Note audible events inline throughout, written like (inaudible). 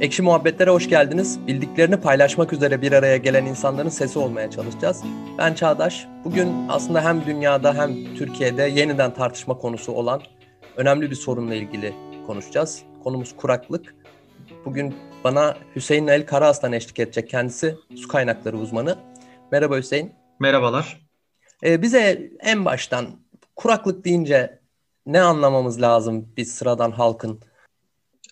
Ekşi Muhabbetlere hoş geldiniz. Bildiklerini paylaşmak üzere bir araya gelen insanların sesi olmaya çalışacağız. Ben Çağdaş. Bugün aslında hem dünyada hem Türkiye'de yeniden tartışma konusu olan önemli bir sorunla ilgili konuşacağız. Konumuz kuraklık. Bugün bana Hüseyin El Karaaslan eşlik edecek. Kendisi su kaynakları uzmanı. Merhaba Hüseyin. Merhabalar. Ee, bize en baştan kuraklık deyince ne anlamamız lazım biz sıradan halkın?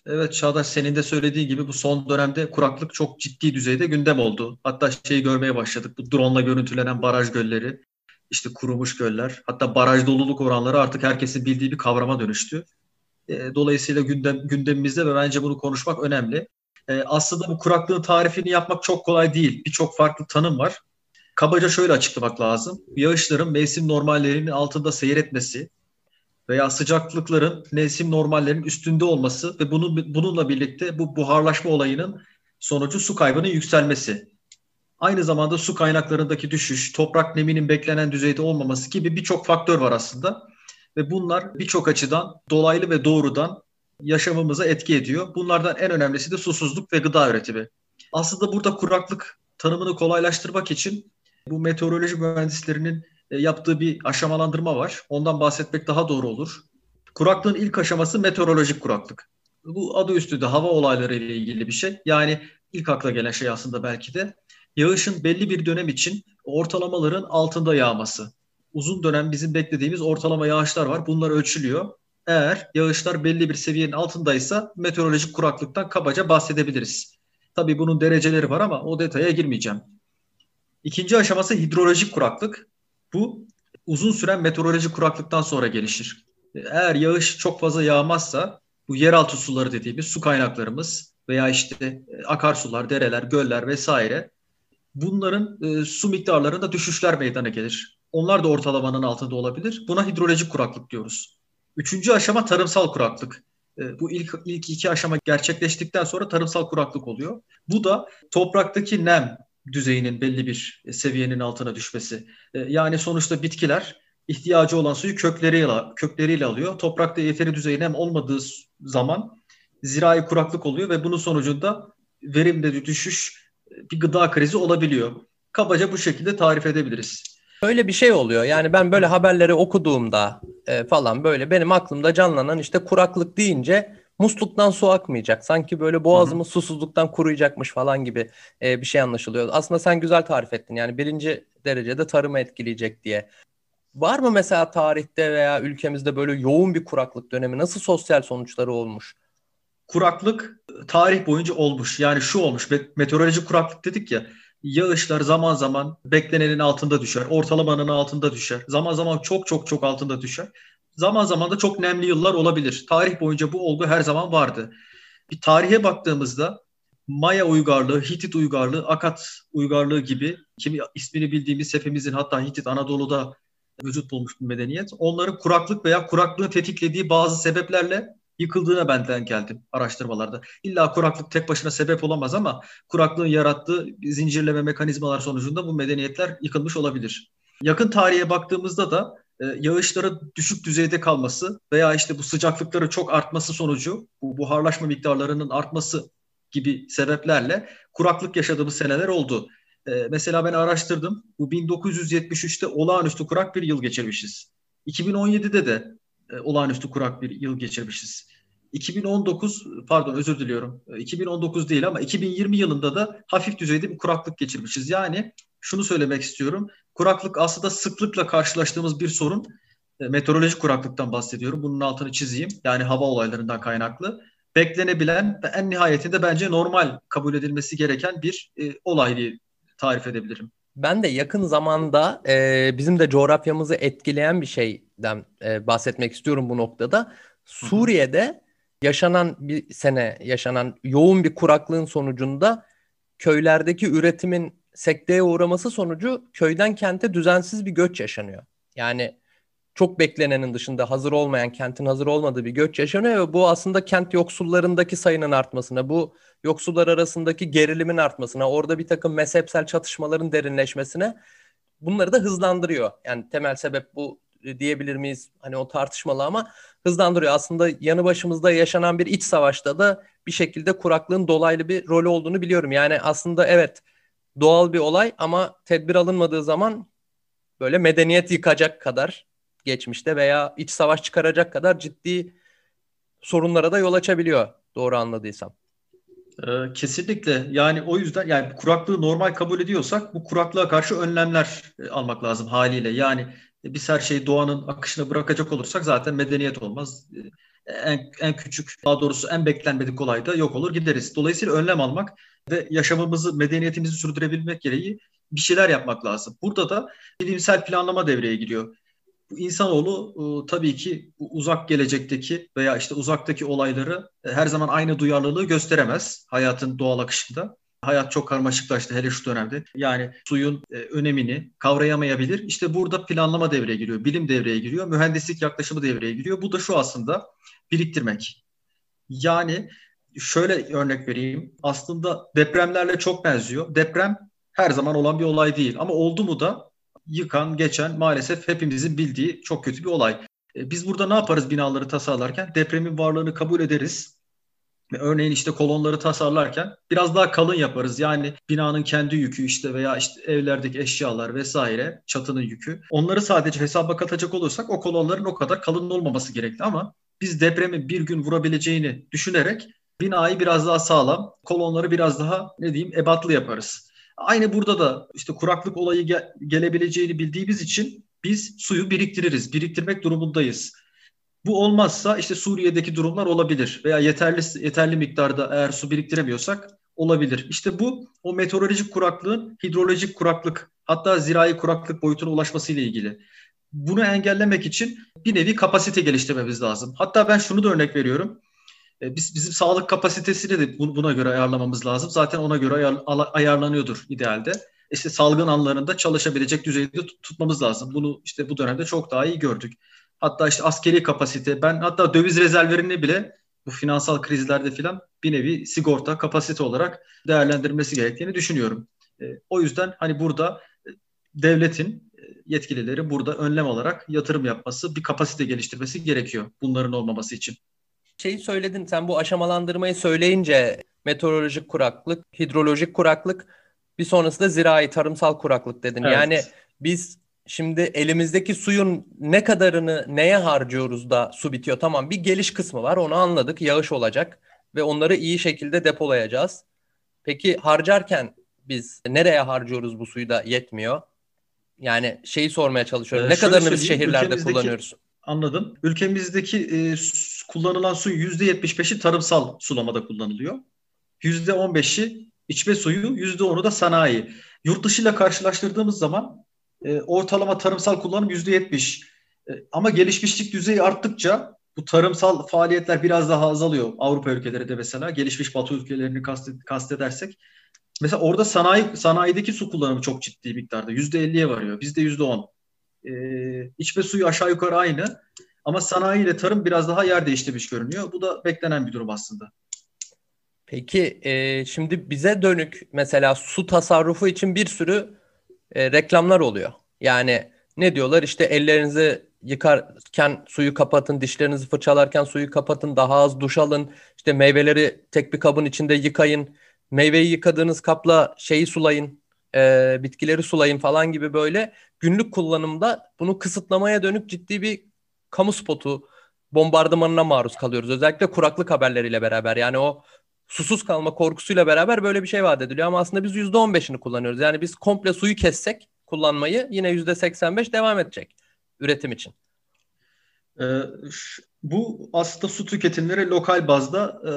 Evet Çağdaş senin de söylediğin gibi bu son dönemde kuraklık çok ciddi düzeyde gündem oldu. Hatta şeyi görmeye başladık. Bu drone ile görüntülenen baraj gölleri, işte kurumuş göller, hatta baraj doluluk oranları artık herkesin bildiği bir kavrama dönüştü. E, dolayısıyla gündem, gündemimizde ve bence bunu konuşmak önemli. E, aslında bu kuraklığın tarifini yapmak çok kolay değil. Birçok farklı tanım var. Kabaca şöyle açıklamak lazım. Yağışların mevsim normallerinin altında seyretmesi, veya sıcaklıkların mevsim normallerinin üstünde olması ve bunun, bununla birlikte bu buharlaşma olayının sonucu su kaybının yükselmesi. Aynı zamanda su kaynaklarındaki düşüş, toprak neminin beklenen düzeyde olmaması gibi birçok faktör var aslında. Ve bunlar birçok açıdan dolaylı ve doğrudan yaşamımıza etki ediyor. Bunlardan en önemlisi de susuzluk ve gıda üretimi. Aslında burada kuraklık tanımını kolaylaştırmak için bu meteoroloji mühendislerinin yaptığı bir aşamalandırma var. Ondan bahsetmek daha doğru olur. Kuraklığın ilk aşaması meteorolojik kuraklık. Bu adı üstünde hava olayları ile ilgili bir şey. Yani ilk akla gelen şey aslında belki de yağışın belli bir dönem için ortalamaların altında yağması. Uzun dönem bizim beklediğimiz ortalama yağışlar var. Bunlar ölçülüyor. Eğer yağışlar belli bir seviyenin altındaysa meteorolojik kuraklıktan kabaca bahsedebiliriz. Tabii bunun dereceleri var ama o detaya girmeyeceğim. İkinci aşaması hidrolojik kuraklık. Bu uzun süren meteoroloji kuraklıktan sonra gelişir. Eğer yağış çok fazla yağmazsa bu yeraltı suları dediğimiz su kaynaklarımız veya işte e, akarsular, dereler, göller vesaire bunların e, su miktarlarında düşüşler meydana gelir. Onlar da ortalamanın altında olabilir. Buna hidrolojik kuraklık diyoruz. Üçüncü aşama tarımsal kuraklık. E, bu ilk, ilk iki aşama gerçekleştikten sonra tarımsal kuraklık oluyor. Bu da topraktaki nem, düzeyinin belli bir seviyenin altına düşmesi. E, yani sonuçta bitkiler ihtiyacı olan suyu kökleriyle, kökleriyle alıyor. Toprakta yeteri düzey nem olmadığı zaman zirai kuraklık oluyor ve bunun sonucunda verimde düşüş bir gıda krizi olabiliyor. Kabaca bu şekilde tarif edebiliriz. Böyle bir şey oluyor. Yani ben böyle haberleri okuduğumda e, falan böyle benim aklımda canlanan işte kuraklık deyince musluktan su akmayacak. Sanki böyle boğazımız Hı-hı. susuzluktan kuruyacakmış falan gibi e, bir şey anlaşılıyor. Aslında sen güzel tarif ettin. Yani birinci derecede tarımı etkileyecek diye. Var mı mesela tarihte veya ülkemizde böyle yoğun bir kuraklık dönemi? Nasıl sosyal sonuçları olmuş? Kuraklık tarih boyunca olmuş. Yani şu olmuş. Meteoroloji kuraklık dedik ya. Yağışlar zaman zaman beklenenin altında düşer. Ortalamanın altında düşer. Zaman zaman çok çok çok altında düşer. Zaman zaman da çok nemli yıllar olabilir. Tarih boyunca bu olgu her zaman vardı. Bir tarihe baktığımızda Maya uygarlığı, Hitit uygarlığı, Akat uygarlığı gibi kimi ismini bildiğimiz hepimizin hatta Hitit Anadolu'da vücut bulmuş bir medeniyet. Onların kuraklık veya kuraklığın tetiklediği bazı sebeplerle yıkıldığına ben denk geldim araştırmalarda. İlla kuraklık tek başına sebep olamaz ama kuraklığın yarattığı zincirleme mekanizmalar sonucunda bu medeniyetler yıkılmış olabilir. Yakın tarihe baktığımızda da e, yağışların düşük düzeyde kalması veya işte bu sıcaklıkları çok artması sonucu bu buharlaşma miktarlarının artması gibi sebeplerle kuraklık yaşadığımız seneler oldu. Ee, mesela ben araştırdım. Bu 1973'te olağanüstü kurak bir yıl geçirmişiz. 2017'de de e, olağanüstü kurak bir yıl geçirmişiz. 2019 pardon özür diliyorum. 2019 e, değil ama 2020 yılında da hafif düzeyde bir kuraklık geçirmişiz. Yani şunu söylemek istiyorum. Kuraklık aslında sıklıkla karşılaştığımız bir sorun. E, meteorolojik kuraklıktan bahsediyorum. Bunun altını çizeyim. Yani hava olaylarından kaynaklı. Beklenebilen ve en nihayetinde bence normal kabul edilmesi gereken bir e, olay diye tarif edebilirim. Ben de yakın zamanda e, bizim de coğrafyamızı etkileyen bir şeyden e, bahsetmek istiyorum bu noktada. Suriye'de yaşanan bir sene yaşanan yoğun bir kuraklığın sonucunda köylerdeki üretimin sekteye uğraması sonucu köyden kente düzensiz bir göç yaşanıyor. Yani çok beklenenin dışında hazır olmayan, kentin hazır olmadığı bir göç yaşanıyor ve bu aslında kent yoksullarındaki sayının artmasına, bu yoksullar arasındaki gerilimin artmasına, orada bir takım mezhepsel çatışmaların derinleşmesine bunları da hızlandırıyor. Yani temel sebep bu diyebilir miyiz? Hani o tartışmalı ama hızlandırıyor. Aslında yanı başımızda yaşanan bir iç savaşta da bir şekilde kuraklığın dolaylı bir rolü olduğunu biliyorum. Yani aslında evet doğal bir olay ama tedbir alınmadığı zaman böyle medeniyet yıkacak kadar geçmişte veya iç savaş çıkaracak kadar ciddi sorunlara da yol açabiliyor doğru anladıysam. Ee, kesinlikle yani o yüzden yani kuraklığı normal kabul ediyorsak bu kuraklığa karşı önlemler e, almak lazım haliyle. Yani biz her şeyi doğanın akışına bırakacak olursak zaten medeniyet olmaz. En, en küçük daha doğrusu en beklenmedik olay da yok olur gideriz. Dolayısıyla önlem almak ve yaşamımızı, medeniyetimizi sürdürebilmek gereği bir şeyler yapmak lazım. Burada da bilimsel planlama devreye giriyor. İnsanoğlu e, tabii ki uzak gelecekteki veya işte uzaktaki olayları e, her zaman aynı duyarlılığı gösteremez hayatın doğal akışında. Hayat çok karmaşıklaştı hele şu dönemde. Yani suyun e, önemini kavrayamayabilir. İşte burada planlama devreye giriyor, bilim devreye giriyor, mühendislik yaklaşımı devreye giriyor. Bu da şu aslında biriktirmek. Yani şöyle örnek vereyim. Aslında depremlerle çok benziyor. Deprem her zaman olan bir olay değil ama oldu mu da yıkan, geçen maalesef hepimizin bildiği çok kötü bir olay. E, biz burada ne yaparız binaları tasarlarken? Depremin varlığını kabul ederiz. Örneğin işte kolonları tasarlarken biraz daha kalın yaparız. Yani binanın kendi yükü işte veya işte evlerdeki eşyalar vesaire çatının yükü. Onları sadece hesaba katacak olursak o kolonların o kadar kalın olmaması gerekli ama biz depremin bir gün vurabileceğini düşünerek binayı biraz daha sağlam, kolonları biraz daha ne diyeyim ebatlı yaparız. Aynı burada da işte kuraklık olayı ge- gelebileceğini bildiğimiz için biz suyu biriktiririz, biriktirmek durumundayız. Bu olmazsa işte Suriye'deki durumlar olabilir veya yeterli yeterli miktarda eğer su biriktiremiyorsak olabilir. İşte bu o meteorolojik kuraklığın hidrolojik kuraklık hatta zirai kuraklık boyutuna ulaşması ile ilgili. Bunu engellemek için bir nevi kapasite geliştirmemiz lazım. Hatta ben şunu da örnek veriyorum. E, biz bizim sağlık kapasitesini de buna göre ayarlamamız lazım. Zaten ona göre ayar, ayarlanıyordur idealde. İşte salgın anlarında çalışabilecek düzeyde tutmamız lazım. Bunu işte bu dönemde çok daha iyi gördük. Hatta işte askeri kapasite, ben hatta döviz rezervlerini bile bu finansal krizlerde filan bir nevi sigorta kapasite olarak değerlendirmesi gerektiğini düşünüyorum. E, o yüzden hani burada e, devletin yetkilileri burada önlem olarak yatırım yapması, bir kapasite geliştirmesi gerekiyor bunların olmaması için şeyi söyledin sen bu aşamalandırmayı söyleyince meteorolojik kuraklık, hidrolojik kuraklık bir sonrasında zirai tarımsal kuraklık dedin. Evet. Yani biz şimdi elimizdeki suyun ne kadarını neye harcıyoruz da su bitiyor? Tamam bir geliş kısmı var onu anladık yağış olacak ve onları iyi şekilde depolayacağız. Peki harcarken biz nereye harcıyoruz bu suyu da yetmiyor? Yani şeyi sormaya çalışıyorum. Ee, ne kadarını biz şehirlerde kullanıyoruz? Anladım. Ülkemizdeki e, kullanılan suyun %75'i tarımsal sulamada kullanılıyor. %15'i içme suyu, %10'u da sanayi. Yurt dışıyla karşılaştırdığımız zaman e, ortalama tarımsal kullanım %70. E, ama gelişmişlik düzeyi arttıkça bu tarımsal faaliyetler biraz daha azalıyor. Avrupa ülkeleri de mesela gelişmiş batı ülkelerini kastet, kastedersek. Mesela orada sanayi sanayideki su kullanımı çok ciddi miktarda. %50'ye varıyor. Bizde %10 e, içme suyu aşağı yukarı aynı. Ama sanayi ile tarım biraz daha yer değiştirmiş görünüyor. Bu da beklenen bir durum aslında. Peki e, şimdi bize dönük mesela su tasarrufu için bir sürü e, reklamlar oluyor. Yani ne diyorlar işte ellerinizi yıkarken suyu kapatın, dişlerinizi fırçalarken suyu kapatın, daha az duş alın, işte meyveleri tek bir kabın içinde yıkayın, meyveyi yıkadığınız kapla şeyi sulayın, e, bitkileri sulayın falan gibi böyle günlük kullanımda bunu kısıtlamaya dönük ciddi bir kamu spotu bombardımanına maruz kalıyoruz. Özellikle kuraklık haberleriyle beraber yani o susuz kalma korkusuyla beraber böyle bir şey vaat ediliyor ama aslında biz %15'ini kullanıyoruz. Yani biz komple suyu kessek kullanmayı yine %85 devam edecek üretim için. Ee, bu aslında su tüketimleri lokal bazda e,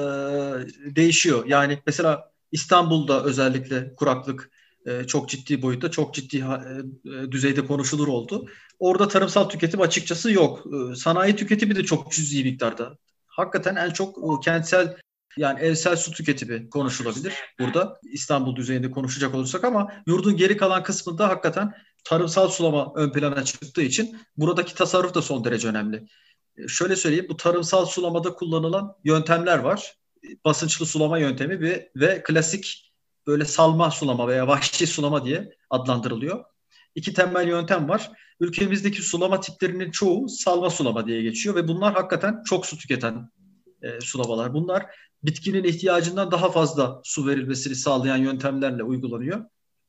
değişiyor. Yani mesela İstanbul'da özellikle kuraklık e, çok ciddi boyutta, çok ciddi e, düzeyde konuşulur oldu. Orada tarımsal tüketim açıkçası yok. E, sanayi tüketimi de çok cüzi miktarda. Hakikaten en çok kentsel yani evsel su tüketimi konuşulabilir burada İstanbul düzeyinde konuşacak olursak ama yurdun geri kalan kısmında hakikaten tarımsal sulama ön plana çıktığı için buradaki tasarruf da son derece önemli. Şöyle söyleyeyim bu tarımsal sulamada kullanılan yöntemler var. Basınçlı sulama yöntemi ve, ve klasik böyle salma sulama veya vahşi sulama diye adlandırılıyor. iki temel yöntem var. Ülkemizdeki sulama tiplerinin çoğu salma sulama diye geçiyor ve bunlar hakikaten çok su tüketen e, sulamalar. Bunlar bitkinin ihtiyacından daha fazla su verilmesini sağlayan yöntemlerle uygulanıyor.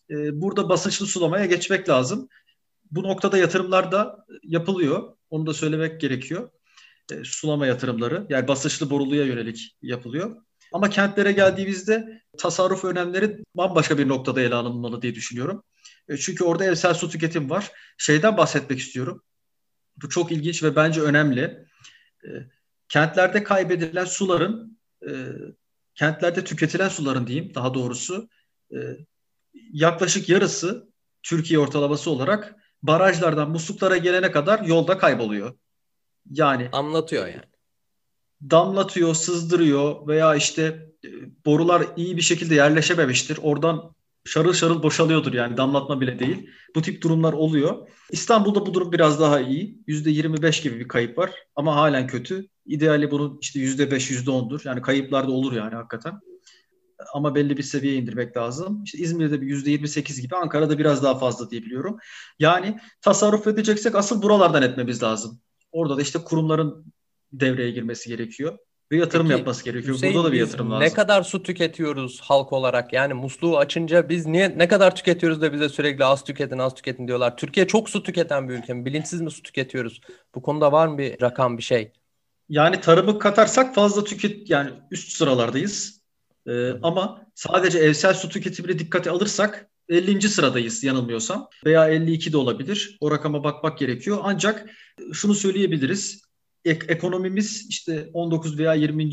E, burada basınçlı sulamaya geçmek lazım. Bu noktada yatırımlar da yapılıyor. Onu da söylemek gerekiyor. E, sulama yatırımları yani basınçlı boruluya yönelik yapılıyor. Ama kentlere geldiğimizde tasarruf önemleri bambaşka bir noktada ele alınmalı diye düşünüyorum. E, çünkü orada evsel su tüketim var. Şeyden bahsetmek istiyorum. Bu çok ilginç ve bence önemli. E, kentlerde kaybedilen suların, e, kentlerde tüketilen suların diyeyim daha doğrusu yaklaşık yarısı Türkiye ortalaması olarak barajlardan musluklara gelene kadar yolda kayboluyor. Yani anlatıyor yani. Damlatıyor, sızdırıyor veya işte borular iyi bir şekilde yerleşememiştir. Oradan şarıl şarıl boşalıyordur yani damlatma bile değil. Bu tip durumlar oluyor. İstanbul'da bu durum biraz daha iyi. %25 gibi bir kayıp var ama halen kötü. İdeali bunun işte %5, %10'dur. Yani kayıplar da olur yani hakikaten. Ama belli bir seviyeye indirmek lazım. İşte İzmir'de bir %28 gibi, Ankara'da biraz daha fazla diye biliyorum. Yani tasarruf edeceksek asıl buralardan etmemiz lazım. Orada da işte kurumların devreye girmesi gerekiyor ve yatırım Peki, yapması gerekiyor. Hüseyin, Burada da bir yatırım lazım. Ne kadar su tüketiyoruz halk olarak? Yani musluğu açınca biz niye ne kadar tüketiyoruz da bize sürekli az tüketin, az tüketin diyorlar. Türkiye çok su tüketen bir ülke mi? Bilinçsiz mi su tüketiyoruz? Bu konuda var mı bir rakam, bir şey? Yani tarımı katarsak fazla tüket yani üst sıralardayız. Ee, ama sadece evsel su tüketimine dikkate alırsak 50. sıradayız yanılmıyorsam veya 52 de olabilir. O rakama bakmak gerekiyor. Ancak şunu söyleyebiliriz ek, ekonomimiz işte 19 veya 20.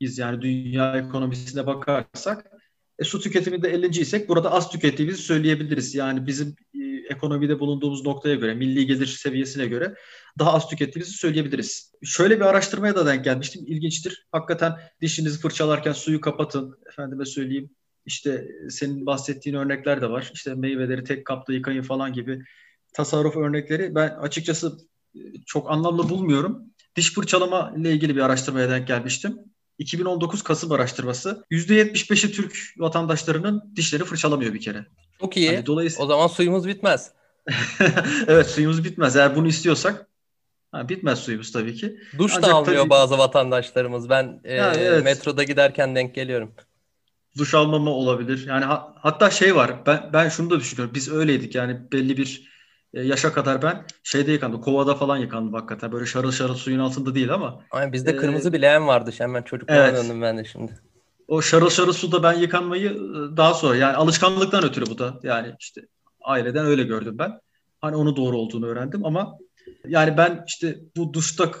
iz yani dünya ekonomisine bakarsak e, su tüketiminde 50. isek burada az tükettiğimizi söyleyebiliriz. Yani bizim e, ekonomide bulunduğumuz noktaya göre, milli gelir seviyesine göre daha az tükettiğimizi söyleyebiliriz. Şöyle bir araştırmaya da denk gelmiştim. İlginçtir. Hakikaten dişinizi fırçalarken suyu kapatın. Efendime söyleyeyim. İşte senin bahsettiğin örnekler de var. İşte meyveleri tek kapta yıkayın falan gibi tasarruf örnekleri ben açıkçası e, çok anlamlı bulmuyorum. Diş fırçalama ile ilgili bir araştırmaya denk gelmiştim. 2019 Kasım araştırması. %75'i Türk vatandaşlarının dişleri fırçalamıyor bir kere. Çok iyi. Hani dolayısıyla... O zaman suyumuz bitmez. (laughs) evet suyumuz bitmez. Eğer bunu istiyorsak ha, bitmez suyumuz tabii ki. Duş Ancak da almıyor tabii... bazı vatandaşlarımız. Ben e, evet. metroda giderken denk geliyorum. Duş almama olabilir. Yani ha, hatta şey var. Ben ben şunu da düşünüyorum. Biz öyleydik. Yani belli bir e, yaşa kadar ben şeyde yıkandım. Kovada falan yıkandım hakikaten. Böyle şarıl şarıl suyun altında değil ama. Aynen bizde e, kırmızı bir leğen vardı. Hemen çocukluğuma evet. döndüm ben de şimdi. O şarıl şarıl suda ben yıkanmayı e, daha sonra yani alışkanlıktan ötürü bu da. Yani işte aileden öyle gördüm ben. Hani onu doğru olduğunu öğrendim ama yani ben işte bu duşta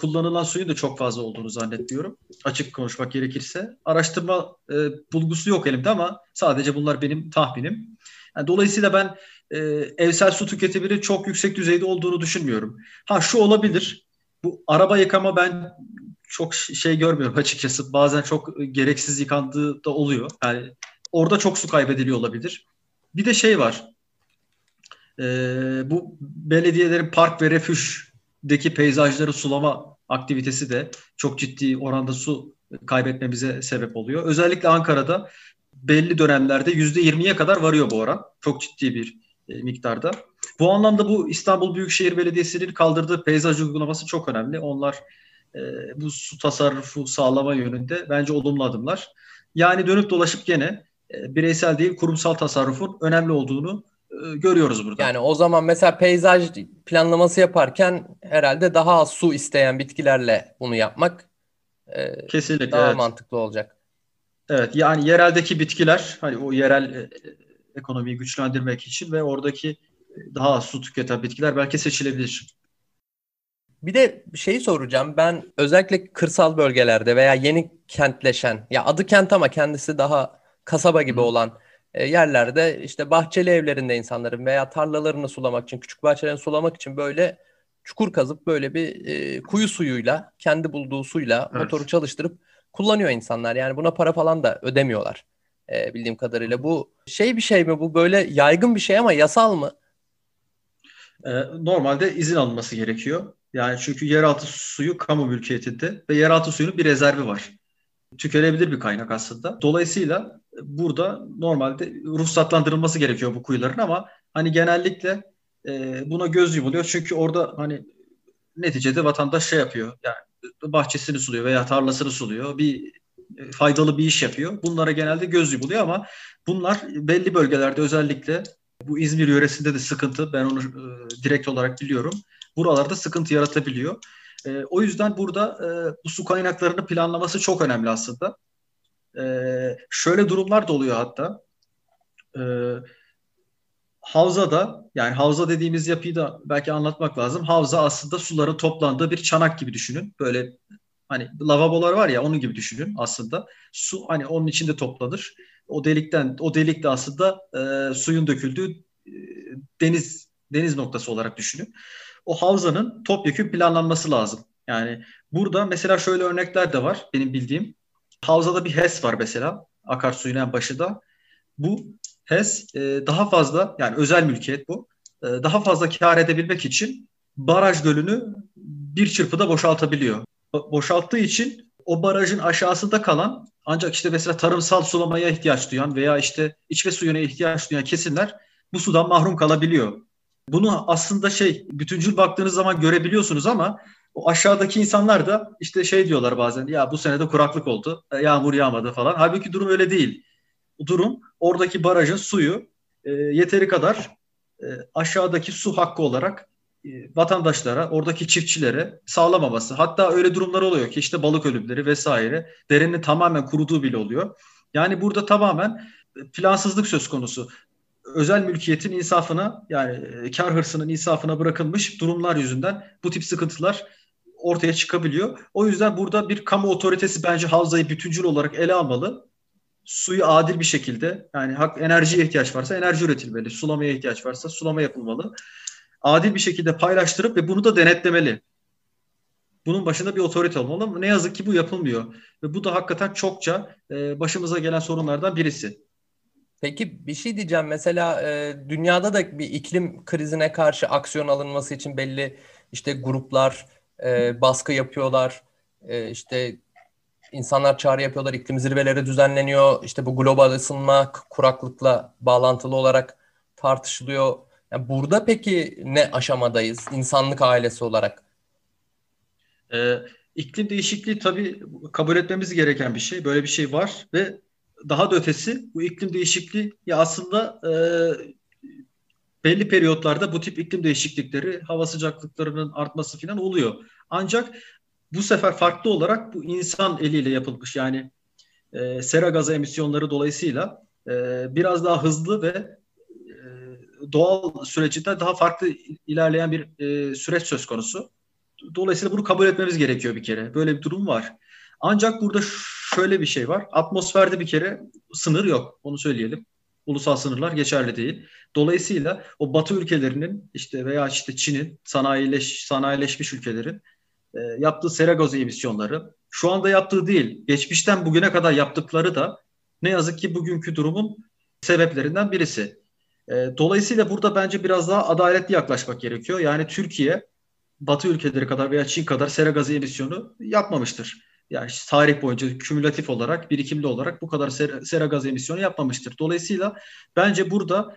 kullanılan suyun da çok fazla olduğunu zannetmiyorum. Açık konuşmak gerekirse. Araştırma e, bulgusu yok elimde ama sadece bunlar benim tahminim. Yani dolayısıyla ben e, evsel su tüketiminin çok yüksek düzeyde olduğunu düşünmüyorum. Ha şu olabilir. Bu araba yıkama ben çok şey görmüyorum açıkçası. Bazen çok gereksiz yıkandığı da oluyor. Yani orada çok su kaybediliyor olabilir. Bir de şey var. E, bu belediyelerin park ve refüjdeki peyzajları sulama aktivitesi de çok ciddi oranda su kaybetmemize sebep oluyor. Özellikle Ankara'da belli dönemlerde yüzde 20'ye kadar varıyor bu oran. Çok ciddi bir e, miktarda. Bu anlamda bu İstanbul Büyükşehir Belediyesi'nin kaldırdığı peyzaj uygulaması çok önemli. Onlar e, bu su tasarrufu sağlama yönünde bence olumlu adımlar. Yani dönüp dolaşıp gene e, bireysel değil kurumsal tasarrufun önemli olduğunu e, görüyoruz burada. Yani o zaman mesela peyzaj planlaması yaparken herhalde daha az su isteyen bitkilerle bunu yapmak e, Kesinlikle, daha evet. mantıklı olacak. Evet yani yereldeki bitkiler hani o yerel e, ekonomiyi güçlendirmek için ve oradaki daha az su tüketen bitkiler belki seçilebilir. Bir de şeyi soracağım. Ben özellikle kırsal bölgelerde veya yeni kentleşen, ya adı kent ama kendisi daha kasaba gibi Hı. olan e, yerlerde işte bahçeli evlerinde insanların veya tarlalarını sulamak için, küçük bahçelerini sulamak için böyle çukur kazıp böyle bir e, kuyu suyuyla, kendi bulduğu suyla evet. motoru çalıştırıp kullanıyor insanlar. Yani buna para falan da ödemiyorlar e, bildiğim kadarıyla. Bu şey bir şey mi? Bu böyle yaygın bir şey ama yasal mı? E, normalde izin alınması gerekiyor. Yani çünkü yeraltı suyu kamu mülkiyetinde ve yeraltı suyunun bir rezervi var. Tüketilebilir bir kaynak aslında. Dolayısıyla burada normalde ruhsatlandırılması gerekiyor bu kuyuların ama hani genellikle e, buna göz yumuluyor. Çünkü orada hani neticede vatandaş şey yapıyor. Yani bahçesini suluyor veya tarlasını suluyor. Bir e, faydalı bir iş yapıyor. Bunlara genelde göz yumuluyor ama bunlar belli bölgelerde özellikle bu İzmir yöresinde de sıkıntı. Ben onu e, direkt olarak biliyorum. Buralarda sıkıntı yaratabiliyor. E, o yüzden burada e, bu su kaynaklarını planlaması çok önemli aslında. E, şöyle durumlar da oluyor hatta. E, havzada yani havza dediğimiz yapıyı da belki anlatmak lazım. Havza aslında suların toplandığı bir çanak gibi düşünün. Böyle hani lavabolar var ya onun gibi düşünün aslında. Su hani onun içinde toplanır. O delikten o delik de aslında e, suyun döküldüğü e, deniz deniz noktası olarak düşünün. O havzanın topyekun planlanması lazım. Yani burada mesela şöyle örnekler de var benim bildiğim. Havzada bir HES var mesela akarsuyun en başında. Bu HES e, daha fazla yani özel mülkiyet bu. E, daha fazla kar edebilmek için baraj gölünü bir çırpıda boşaltabiliyor. Boşalttığı için o barajın aşağısında kalan ancak işte mesela tarımsal sulamaya ihtiyaç duyan veya işte içme suyuna ihtiyaç duyan kesimler bu sudan mahrum kalabiliyor. Bunu aslında şey bütüncül baktığınız zaman görebiliyorsunuz ama o aşağıdaki insanlar da işte şey diyorlar bazen ya bu senede kuraklık oldu, e, yağmur yağmadı falan. Halbuki durum öyle değil. Durum oradaki barajın suyu e, yeteri kadar e, aşağıdaki su hakkı olarak e, vatandaşlara, oradaki çiftçilere sağlamaması. Hatta öyle durumlar oluyor ki işte balık ölümleri vesaire derenin tamamen kuruduğu bile oluyor. Yani burada tamamen plansızlık söz konusu. Özel mülkiyetin insafına yani e, kar hırsının insafına bırakılmış durumlar yüzünden bu tip sıkıntılar ortaya çıkabiliyor. O yüzden burada bir kamu otoritesi bence havzayı bütüncül olarak ele almalı. Suyu adil bir şekilde yani hak enerjiye ihtiyaç varsa enerji üretilmeli. Sulamaya ihtiyaç varsa sulama yapılmalı. Adil bir şekilde paylaştırıp ve bunu da denetlemeli. Bunun başında bir otorite olmalı ama ne yazık ki bu yapılmıyor. Ve bu da hakikaten çokça e, başımıza gelen sorunlardan birisi. Peki bir şey diyeceğim. Mesela e, dünyada da bir iklim krizine karşı aksiyon alınması için belli işte gruplar, e, baskı yapıyorlar. E, işte insanlar çağrı yapıyorlar. İklim zirveleri düzenleniyor. İşte bu global ısınma kuraklıkla bağlantılı olarak tartışılıyor. Yani burada peki ne aşamadayız insanlık ailesi olarak? Ee, iklim değişikliği tabii kabul etmemiz gereken bir şey. Böyle bir şey var ve daha da ötesi bu iklim değişikliği ya aslında e, belli periyotlarda bu tip iklim değişiklikleri, hava sıcaklıklarının artması falan oluyor. Ancak bu sefer farklı olarak bu insan eliyle yapılmış yani e, sera gazı emisyonları dolayısıyla e, biraz daha hızlı ve e, doğal sürecinde daha farklı ilerleyen bir e, süreç söz konusu. Dolayısıyla bunu kabul etmemiz gerekiyor bir kere. Böyle bir durum var. Ancak burada şöyle bir şey var. Atmosferde bir kere sınır yok. Onu söyleyelim ulusal sınırlar geçerli değil. Dolayısıyla o Batı ülkelerinin işte veya işte Çin'in sanayileş, sanayileşmiş ülkelerin e, yaptığı sera gazı emisyonları şu anda yaptığı değil, geçmişten bugüne kadar yaptıkları da ne yazık ki bugünkü durumun sebeplerinden birisi. E, dolayısıyla burada bence biraz daha adaletli yaklaşmak gerekiyor. Yani Türkiye Batı ülkeleri kadar veya Çin kadar sera gazı emisyonu yapmamıştır yani tarih boyunca kümülatif olarak, birikimli olarak bu kadar sera, sera gaz emisyonu yapmamıştır. Dolayısıyla bence burada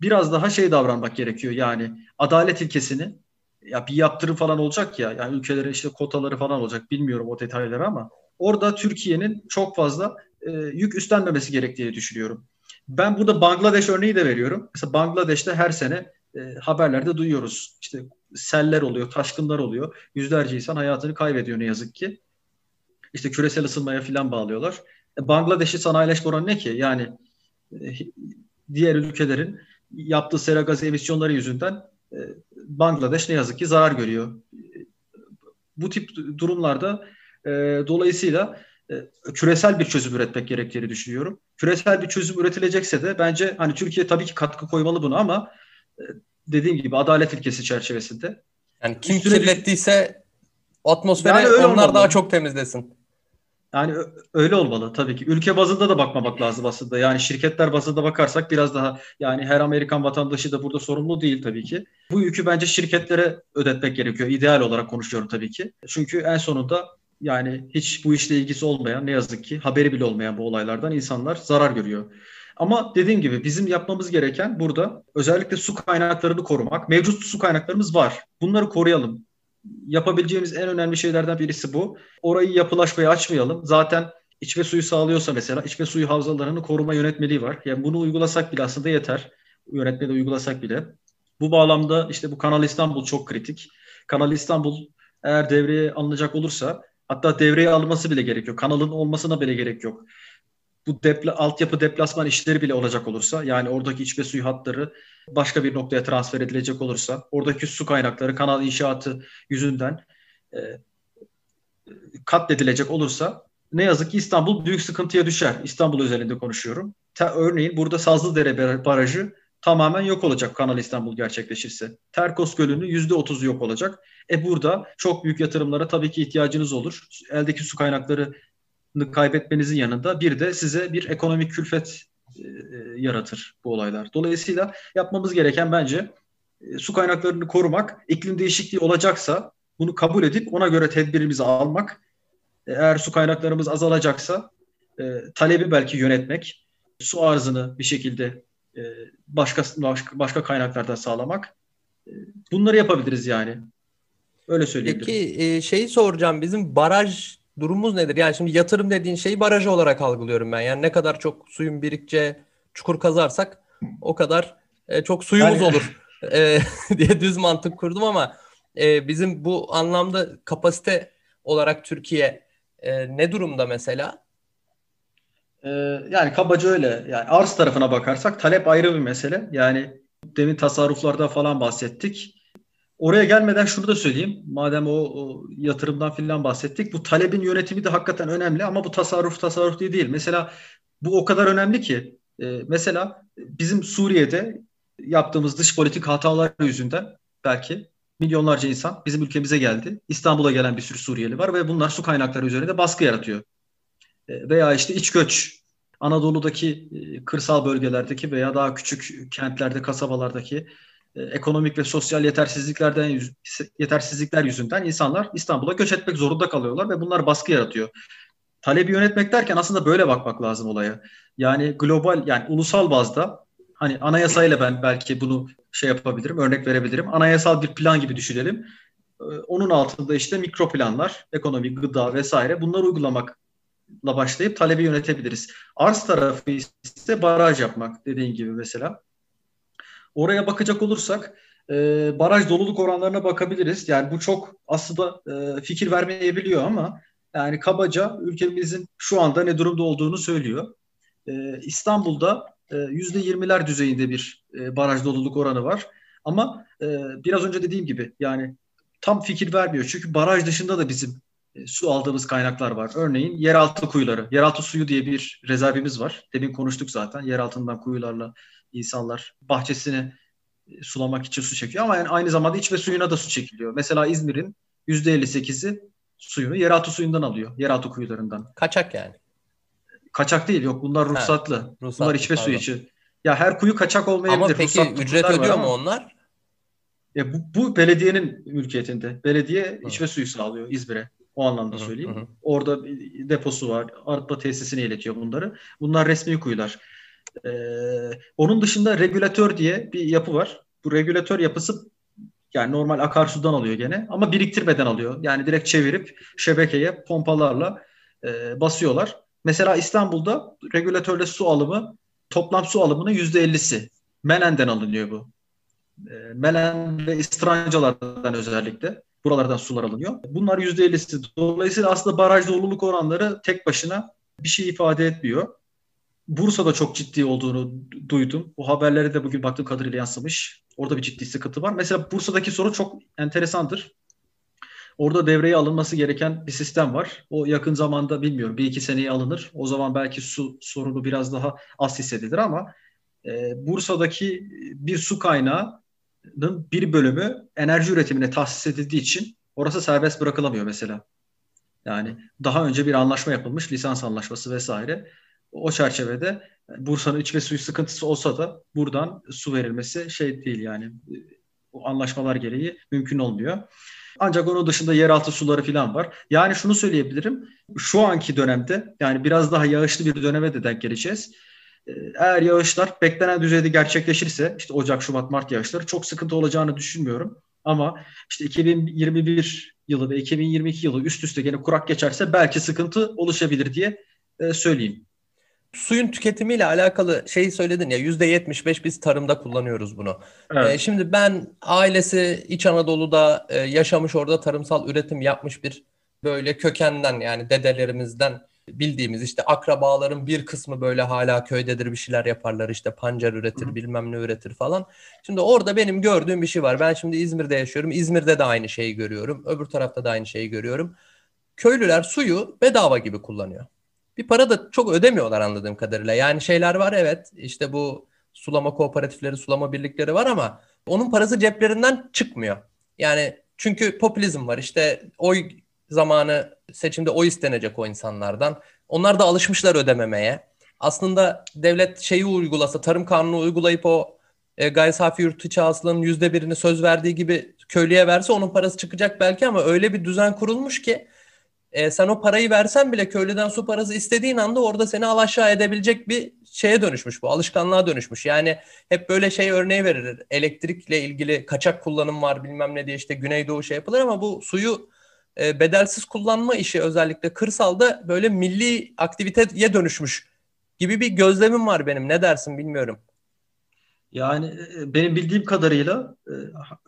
biraz daha şey davranmak gerekiyor. Yani adalet ilkesini ya bir yaptırım falan olacak ya yani ülkelere işte kotaları falan olacak bilmiyorum o detayları ama orada Türkiye'nin çok fazla e, yük üstlenmemesi gerektiğini düşünüyorum. Ben burada Bangladeş örneği de veriyorum. Mesela Bangladeş'te her sene e, haberlerde duyuyoruz. İşte seller oluyor, taşkınlar oluyor. Yüzlerce insan hayatını kaybediyor ne yazık ki işte küresel ısınmaya filan bağlıyorlar. E, Bangladeş'i sanayileşme oranı ne ki? Yani e, diğer ülkelerin yaptığı sera gazı emisyonları yüzünden e, Bangladeş ne yazık ki zarar görüyor. Bu tip durumlarda e, dolayısıyla e, küresel bir çözüm üretmek gerektiğini düşünüyorum. Küresel bir çözüm üretilecekse de bence hani Türkiye tabii ki katkı koymalı bunu ama e, dediğim gibi adalet ilkesi çerçevesinde. Yani kim Üstüne kirlettiyse atmosferi yani onlar olmalı. daha çok temizlesin. Yani öyle olmalı tabii ki. Ülke bazında da bakmamak lazım aslında. Yani şirketler bazında bakarsak biraz daha yani her Amerikan vatandaşı da burada sorumlu değil tabii ki. Bu yükü bence şirketlere ödetmek gerekiyor. İdeal olarak konuşuyorum tabii ki. Çünkü en sonunda yani hiç bu işle ilgisi olmayan ne yazık ki haberi bile olmayan bu olaylardan insanlar zarar görüyor. Ama dediğim gibi bizim yapmamız gereken burada özellikle su kaynaklarını korumak. Mevcut su kaynaklarımız var. Bunları koruyalım. Yapabileceğimiz en önemli şeylerden birisi bu. Orayı yapılaşmaya açmayalım. Zaten içme suyu sağlıyorsa mesela içme suyu havzalarını koruma yönetmeliği var. Yani bunu uygulasak bile aslında yeter. Yönetmeliği uygulasak bile. Bu bağlamda işte bu Kanal İstanbul çok kritik. Kanal İstanbul eğer devreye alınacak olursa hatta devreye alınması bile gerekiyor. Kanalın olmasına bile gerek yok. Bu depla, altyapı deplasman işleri bile olacak olursa yani oradaki içme suyu hatları başka bir noktaya transfer edilecek olursa oradaki su kaynakları kanal inşaatı yüzünden e, katledilecek olursa ne yazık ki İstanbul büyük sıkıntıya düşer. İstanbul özelinde konuşuyorum. Ta, örneğin burada Sazlıdere Barajı tamamen yok olacak Kanal İstanbul gerçekleşirse. Terkos Gölü'nün %30'u yok olacak. E burada çok büyük yatırımlara tabii ki ihtiyacınız olur. Eldeki su kaynaklarını kaybetmenizin yanında bir de size bir ekonomik külfet e, yaratır bu olaylar. Dolayısıyla yapmamız gereken bence e, su kaynaklarını korumak, iklim değişikliği olacaksa bunu kabul edip ona göre tedbirimizi almak. E, eğer su kaynaklarımız azalacaksa e, talebi belki yönetmek, su arzını bir şekilde e, başka, başka başka kaynaklardan sağlamak. E, bunları yapabiliriz yani. Öyle söyleyebilirim. Peki e, şeyi soracağım. Bizim baraj durumumuz nedir? Yani şimdi yatırım dediğin şeyi baraj olarak algılıyorum ben. Yani ne kadar çok suyun birikçe çukur kazarsak o kadar çok suyumuz yani... olur (laughs) diye düz mantık kurdum ama bizim bu anlamda kapasite olarak Türkiye ne durumda mesela? Ee, yani kabaca öyle. Yani arz tarafına bakarsak talep ayrı bir mesele. Yani demin tasarruflarda falan bahsettik. Oraya gelmeden şunu da söyleyeyim. Madem o, o yatırımdan falan bahsettik. Bu talebin yönetimi de hakikaten önemli ama bu tasarruf tasarruf diye değil. Mesela bu o kadar önemli ki e, mesela bizim Suriye'de yaptığımız dış politik hatalar yüzünden belki milyonlarca insan bizim ülkemize geldi. İstanbul'a gelen bir sürü Suriyeli var ve bunlar su kaynakları üzerinde baskı yaratıyor. E, veya işte iç göç Anadolu'daki e, kırsal bölgelerdeki veya daha küçük kentlerde, kasabalardaki ekonomik ve sosyal yetersizliklerden yetersizlikler yüzünden insanlar İstanbul'a göç etmek zorunda kalıyorlar ve bunlar baskı yaratıyor. Talebi yönetmek derken aslında böyle bakmak lazım olaya. Yani global yani ulusal bazda hani anayasayla ben belki bunu şey yapabilirim, örnek verebilirim. Anayasal bir plan gibi düşünelim. Onun altında işte mikro planlar, ekonomi, gıda vesaire bunları uygulamak başlayıp talebi yönetebiliriz. Arz tarafı ise baraj yapmak dediğin gibi mesela. Oraya bakacak olursak e, baraj doluluk oranlarına bakabiliriz. Yani bu çok aslında e, fikir vermeyebiliyor ama yani kabaca ülkemizin şu anda ne durumda olduğunu söylüyor. E, İstanbul'da e, %20'ler düzeyinde bir e, baraj doluluk oranı var. Ama e, biraz önce dediğim gibi yani tam fikir vermiyor. Çünkü baraj dışında da bizim e, su aldığımız kaynaklar var. Örneğin yeraltı kuyuları. Yeraltı suyu diye bir rezervimiz var. Demin konuştuk zaten. Yer altından kuyularla insanlar bahçesini e, sulamak için su çekiyor ama yani aynı zamanda içme suyuna da su çekiliyor. Mesela İzmir'in %58'i suyunu yeraltı suyundan alıyor. Yeraltı kuyularından. Kaçak yani. Kaçak değil yok bunlar ruhsatlı. Ha, ruhsatlı bunlar içme pardon. suyu için. Ya her kuyu kaçak olmayabilir. Ama peki ruhsatlı ücret ödüyor mu onlar? Ya bu, bu belediyenin mülkiyetinde. Belediye Hı. içme suyu sağlıyor İzmir'e. O anlamda söyleyeyim. Hı hı. Orada deposu var. Arpa tesisine iletiyor bunları. Bunlar resmi kuyular. Ee, onun dışında regülatör diye bir yapı var. Bu regülatör yapısı yani normal akarsudan alıyor gene ama biriktirmeden alıyor. Yani direkt çevirip şebekeye pompalarla e, basıyorlar. Mesela İstanbul'da regülatörle su alımı toplam su alımının yüzde ellisi Melen'den alınıyor bu. E, Melen ve İstrancalardan özellikle. Buralardan sular alınıyor. Bunlar %50'si. Dolayısıyla aslında baraj doluluk oranları tek başına bir şey ifade etmiyor. Bursa'da çok ciddi olduğunu duydum. Bu haberlere de bugün baktığım kadarıyla yansımış. Orada bir ciddi sıkıntı var. Mesela Bursa'daki soru çok enteresandır. Orada devreye alınması gereken bir sistem var. O yakın zamanda bilmiyorum bir iki seneye alınır. O zaman belki su sorunu biraz daha az hissedilir ama e, Bursa'daki bir su kaynağı bir bölümü enerji üretimine tahsis edildiği için orası serbest bırakılamıyor mesela. Yani daha önce bir anlaşma yapılmış, lisans anlaşması vesaire. O çerçevede Bursa'nın içme suyu sıkıntısı olsa da buradan su verilmesi şey değil yani o anlaşmalar gereği mümkün olmuyor. Ancak onun dışında yeraltı suları falan var. Yani şunu söyleyebilirim. Şu anki dönemde yani biraz daha yağışlı bir döneme de denk geleceğiz. E, eğer yağışlar beklenen düzeyde gerçekleşirse işte Ocak, Şubat, Mart yağışları çok sıkıntı olacağını düşünmüyorum. Ama işte 2021 yılı ve 2022 yılı üst üste gene kurak geçerse belki sıkıntı oluşabilir diye e, söyleyeyim. Suyun tüketimiyle alakalı şeyi söyledin ya %75 biz tarımda kullanıyoruz bunu. Evet. Ee, şimdi ben ailesi İç Anadolu'da e, yaşamış orada tarımsal üretim yapmış bir böyle kökenden yani dedelerimizden bildiğimiz işte akrabaların bir kısmı böyle hala köydedir bir şeyler yaparlar işte pancar üretir Hı. bilmem ne üretir falan. Şimdi orada benim gördüğüm bir şey var. Ben şimdi İzmir'de yaşıyorum. İzmir'de de aynı şeyi görüyorum. Öbür tarafta da aynı şeyi görüyorum. Köylüler suyu bedava gibi kullanıyor. Bir para da çok ödemiyorlar anladığım kadarıyla. Yani şeyler var evet işte bu sulama kooperatifleri, sulama birlikleri var ama onun parası ceplerinden çıkmıyor. Yani çünkü popülizm var işte oy zamanı seçimde oy istenecek o insanlardan. Onlar da alışmışlar ödememeye. Aslında devlet şeyi uygulasa, tarım kanunu uygulayıp o e, gayri safi yurt içi yüzde birini söz verdiği gibi köylüye verse onun parası çıkacak belki ama öyle bir düzen kurulmuş ki e, sen o parayı versen bile köylüden su parası istediğin anda orada seni alaşağı edebilecek bir şeye dönüşmüş bu. Alışkanlığa dönüşmüş. Yani hep böyle şey örneği verir. Elektrikle ilgili kaçak kullanım var bilmem ne diye işte Güneydoğu şey yapılır ama bu suyu e, bedelsiz kullanma işi özellikle kırsalda böyle milli aktiviteye dönüşmüş gibi bir gözlemim var benim. Ne dersin bilmiyorum. Yani e, benim bildiğim kadarıyla e,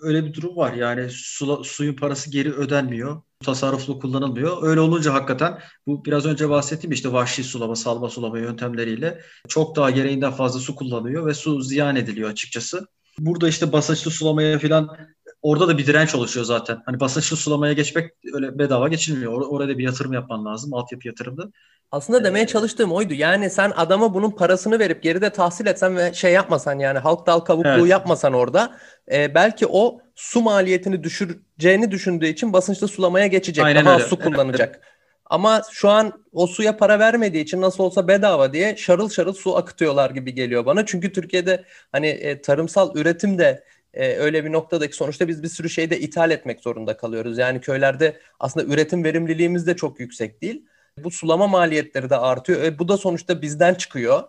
öyle bir durum var. Yani su, suyun parası geri ödenmiyor. Tasarruflu kullanılmıyor. Öyle olunca hakikaten bu biraz önce bahsettiğim işte vahşi sulama, salma sulama yöntemleriyle çok daha gereğinden fazla su kullanıyor ve su ziyan ediliyor açıkçası. Burada işte basınçlı sulamaya falan orada da bir direnç oluşuyor zaten. Hani basınçlı sulamaya geçmek öyle bedava geçilmiyor. Or- orada bir yatırım yapman lazım. Altyapı yatırımda. Aslında demeye çalıştığım oydu. Yani sen adama bunun parasını verip geride tahsil etsen ve şey yapmasan yani halk dal kabukluğu evet. yapmasan orada e, belki o su maliyetini düşüreceğini düşündüğü için basınçlı sulamaya geçecek. Aynen Daha öyle. su kullanacak. Evet. Ama şu an o suya para vermediği için nasıl olsa bedava diye şarıl şarıl su akıtıyorlar gibi geliyor bana. Çünkü Türkiye'de hani e, tarımsal üretim de e, öyle bir noktadaki sonuçta biz bir sürü şeyde ithal etmek zorunda kalıyoruz. Yani köylerde aslında üretim verimliliğimiz de çok yüksek değil. Bu sulama maliyetleri de artıyor. E, bu da sonuçta bizden çıkıyor.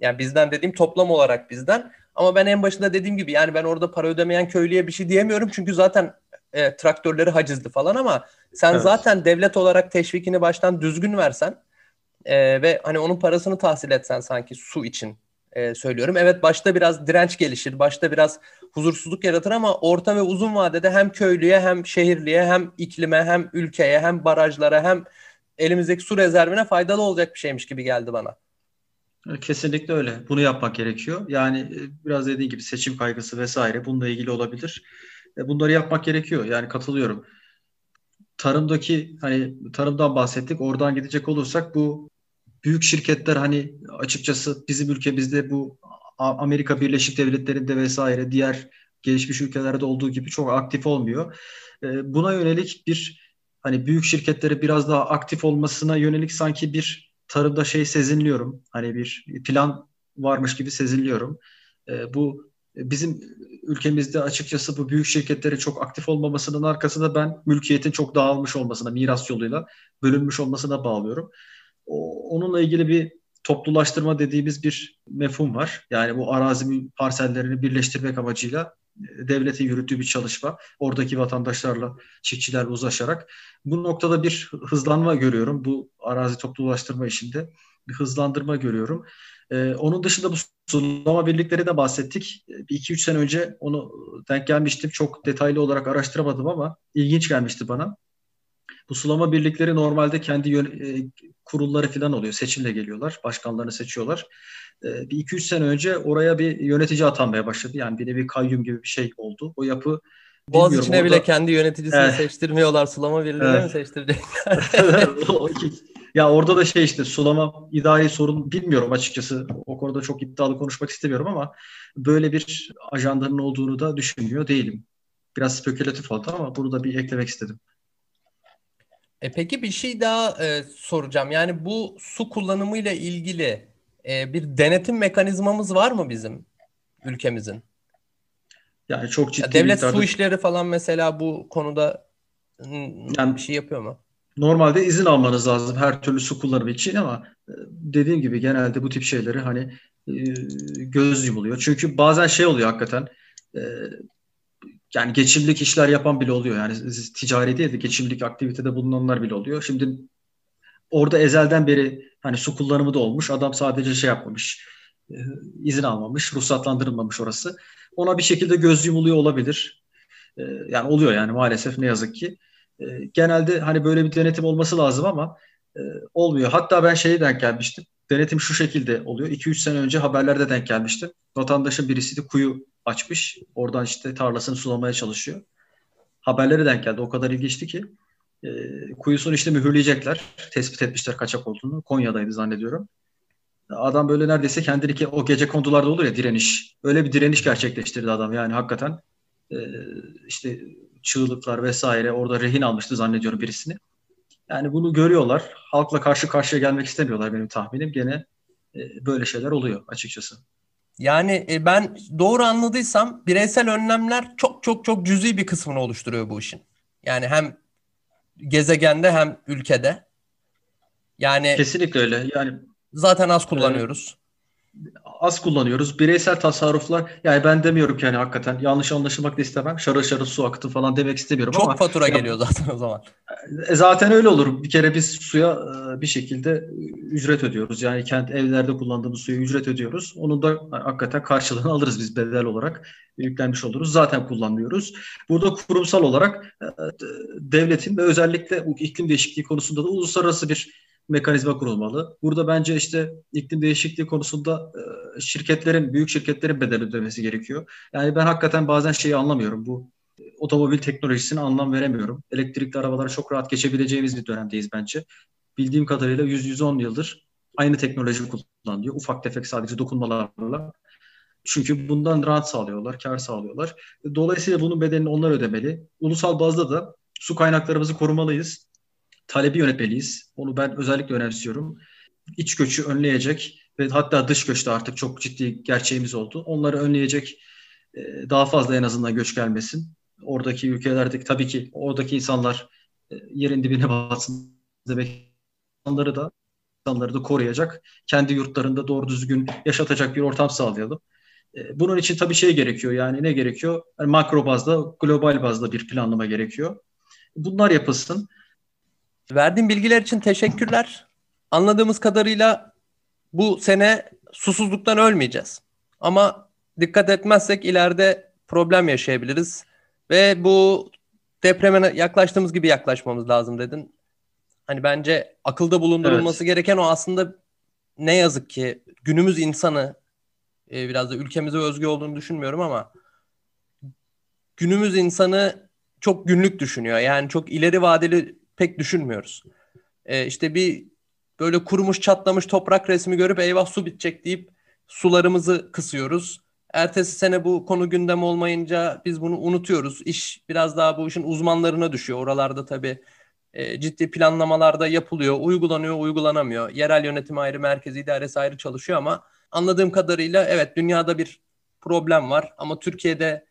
Yani bizden dediğim toplam olarak bizden. Ama ben en başında dediğim gibi yani ben orada para ödemeyen köylüye bir şey diyemiyorum. Çünkü zaten e, traktörleri hacizdi falan ama sen evet. zaten devlet olarak teşvikini baştan düzgün versen e, ve hani onun parasını tahsil etsen sanki su için e, söylüyorum. Evet başta biraz direnç gelişir, başta biraz huzursuzluk yaratır ama orta ve uzun vadede hem köylüye hem şehirliye hem iklime hem ülkeye hem barajlara hem elimizdeki su rezervine faydalı olacak bir şeymiş gibi geldi bana. Kesinlikle öyle. Bunu yapmak gerekiyor. Yani e, biraz dediğin gibi seçim kaygısı vesaire bununla ilgili olabilir. E, bunları yapmak gerekiyor. Yani katılıyorum. Tarımdaki hani tarımdan bahsettik. Oradan gidecek olursak bu büyük şirketler hani açıkçası bizim ülkemizde bu Amerika Birleşik Devletleri'nde vesaire diğer gelişmiş ülkelerde olduğu gibi çok aktif olmuyor. E, buna yönelik bir hani büyük şirketleri biraz daha aktif olmasına yönelik sanki bir tarımda şey sezinliyorum. Hani bir plan varmış gibi sezinliyorum. E, bu bizim ülkemizde açıkçası bu büyük şirketlerin çok aktif olmamasının arkasında ben mülkiyetin çok dağılmış olmasına, miras yoluyla bölünmüş olmasına bağlıyorum. Onunla ilgili bir toplulaştırma dediğimiz bir mefhum var. Yani bu arazi parsellerini birleştirmek amacıyla e, devletin yürüttüğü bir çalışma. Oradaki vatandaşlarla, çiftçilerle uzlaşarak. Bu noktada bir hızlanma görüyorum. Bu arazi toplulaştırma işinde bir hızlandırma görüyorum. Ee, onun dışında bu sulama birlikleri de bahsettik. E, bir iki üç sene önce onu denk gelmiştim. Çok detaylı olarak araştıramadım ama ilginç gelmişti bana. Bu sulama birlikleri normalde kendi yön, e, kurulları falan oluyor. Seçimle geliyorlar. Başkanlarını seçiyorlar. E, bir iki üç sene önce oraya bir yönetici atanmaya başladı. Yani bir bir kayyum gibi bir şey oldu. O yapı Boğaz içine orada... bile kendi yöneticisini evet. seçtirmiyorlar. Sulama birliğine evet. mi seçtirecekler? (laughs) (laughs) ya orada da şey işte sulama idari sorun bilmiyorum açıkçası. O konuda çok iddialı konuşmak istemiyorum ama böyle bir ajandanın olduğunu da düşünmüyor değilim. Biraz spekülatif oldu ama bunu da bir eklemek istedim. E peki bir şey daha e, soracağım. Yani bu su kullanımıyla ilgili e, bir denetim mekanizmamız var mı bizim ülkemizin? Yani çok ciddi ya devlet miktarda... su işleri falan mesela bu konuda yani, bir şey yapıyor mu? Normalde izin almanız lazım her türlü su kullanımı için ama e, dediğim gibi genelde bu tip şeyleri hani e, göz yumuluyor. Çünkü bazen şey oluyor hakikaten e, yani geçimlik işler yapan bile oluyor. Yani ticari değil de geçimlik aktivitede bulunanlar bile oluyor. Şimdi orada ezelden beri hani su kullanımı da olmuş. Adam sadece şey yapmamış. E, izin almamış, ruhsatlandırılmamış orası. Ona bir şekilde göz yumuluyor olabilir. E, yani oluyor yani maalesef ne yazık ki. E, genelde hani böyle bir denetim olması lazım ama olmuyor. Hatta ben şeyi denk gelmiştim. Denetim şu şekilde oluyor. 2-3 sene önce haberlerde denk gelmiştim. Vatandaşın birisi de kuyu açmış. Oradan işte tarlasını sulamaya çalışıyor. Haberlere denk geldi. O kadar ilginçti ki. E, kuyusunu işte mühürleyecekler. Tespit etmişler kaçak olduğunu. Konya'daydı zannediyorum. Adam böyle neredeyse kendini o gece kondularda olur ya direniş. Öyle bir direniş gerçekleştirdi adam. Yani hakikaten e, işte çığlıklar vesaire orada rehin almıştı zannediyorum birisini. Yani bunu görüyorlar. Halkla karşı karşıya gelmek istemiyorlar benim tahminim. Gene e, böyle şeyler oluyor açıkçası. Yani e, ben doğru anladıysam bireysel önlemler çok çok çok cüzi bir kısmını oluşturuyor bu işin. Yani hem gezegende hem ülkede. Yani kesinlikle öyle. Yani zaten az kullanıyoruz az kullanıyoruz. Bireysel tasarruflar yani ben demiyorum ki hani hakikaten yanlış anlaşılmak da istemem. Şarıl şarıl su aktı falan demek istemiyorum Çok ama. Çok fatura ya, geliyor zaten o zaman. E, zaten öyle olur. Bir kere biz suya e, bir şekilde ücret ödüyoruz. Yani kent evlerde kullandığımız suya ücret ödüyoruz. Onun da hakikaten karşılığını alırız biz bedel olarak yüklenmiş oluruz. Zaten kullanmıyoruz. Burada kurumsal olarak e, devletin ve özellikle iklim değişikliği konusunda da uluslararası bir mekanizma kurulmalı. Burada bence işte iklim değişikliği konusunda e, şirketlerin, büyük şirketlerin bedel ödemesi gerekiyor. Yani ben hakikaten bazen şeyi anlamıyorum. Bu e, otomobil teknolojisine anlam veremiyorum. Elektrikli arabalara çok rahat geçebileceğimiz bir dönemdeyiz bence. Bildiğim kadarıyla 100-110 yıldır aynı teknoloji kullanılıyor. Ufak tefek sadece dokunmalarla. Çünkü bundan rahat sağlıyorlar, kar sağlıyorlar. Dolayısıyla bunun bedelini onlar ödemeli. Ulusal bazda da su kaynaklarımızı korumalıyız talebi yönetmeliyiz. Onu ben özellikle önemsiyorum. İç göçü önleyecek ve hatta dış göçte artık çok ciddi gerçeğimiz oldu. Onları önleyecek e, daha fazla en azından göç gelmesin. Oradaki ülkelerdeki tabii ki oradaki insanlar e, yerin dibine batsın demek insanları da insanları da koruyacak. Kendi yurtlarında doğru düzgün yaşatacak bir ortam sağlayalım. E, bunun için tabii şey gerekiyor yani ne gerekiyor? Yani makro bazda, global bazda bir planlama gerekiyor. Bunlar yapılsın. Verdiğin bilgiler için teşekkürler. Anladığımız kadarıyla bu sene susuzluktan ölmeyeceğiz. Ama dikkat etmezsek ileride problem yaşayabiliriz. Ve bu depreme yaklaştığımız gibi yaklaşmamız lazım dedin. Hani bence akılda bulundurulması evet. gereken o aslında ne yazık ki günümüz insanı e, biraz da ülkemize özgü olduğunu düşünmüyorum ama günümüz insanı çok günlük düşünüyor. Yani çok ileri vadeli pek düşünmüyoruz. E, işte bir böyle kurumuş çatlamış toprak resmi görüp eyvah su bitecek deyip sularımızı kısıyoruz. Ertesi sene bu konu gündem olmayınca biz bunu unutuyoruz. İş biraz daha bu işin uzmanlarına düşüyor. Oralarda tabii e, ciddi planlamalarda yapılıyor, uygulanıyor, uygulanamıyor. Yerel yönetim ayrı, merkezi idaresi ayrı çalışıyor ama anladığım kadarıyla evet dünyada bir problem var ama Türkiye'de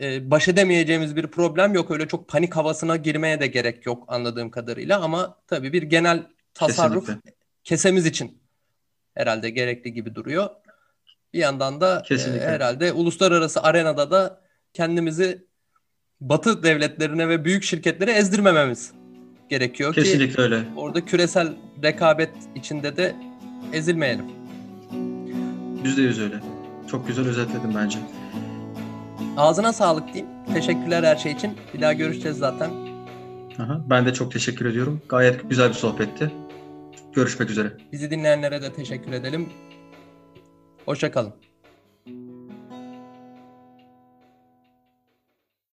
e, baş edemeyeceğimiz bir problem yok. Öyle çok panik havasına girmeye de gerek yok anladığım kadarıyla ama tabii bir genel tasarruf Kesinlikle. kesemiz için herhalde gerekli gibi duruyor. Bir yandan da e, herhalde uluslararası arenada da kendimizi Batı devletlerine ve büyük şirketlere ezdirmememiz gerekiyor Kesinlikle ki öyle. orada küresel rekabet içinde de ezilmeyelim. Yüzde yüz öyle. Çok güzel özetledim bence. Ağzına sağlık diyeyim. Teşekkürler her şey için. Bir daha görüşeceğiz zaten. Aha, ben de çok teşekkür ediyorum. Gayet güzel bir sohbetti. Görüşmek üzere. Bizi dinleyenlere de teşekkür edelim. Hoşçakalın.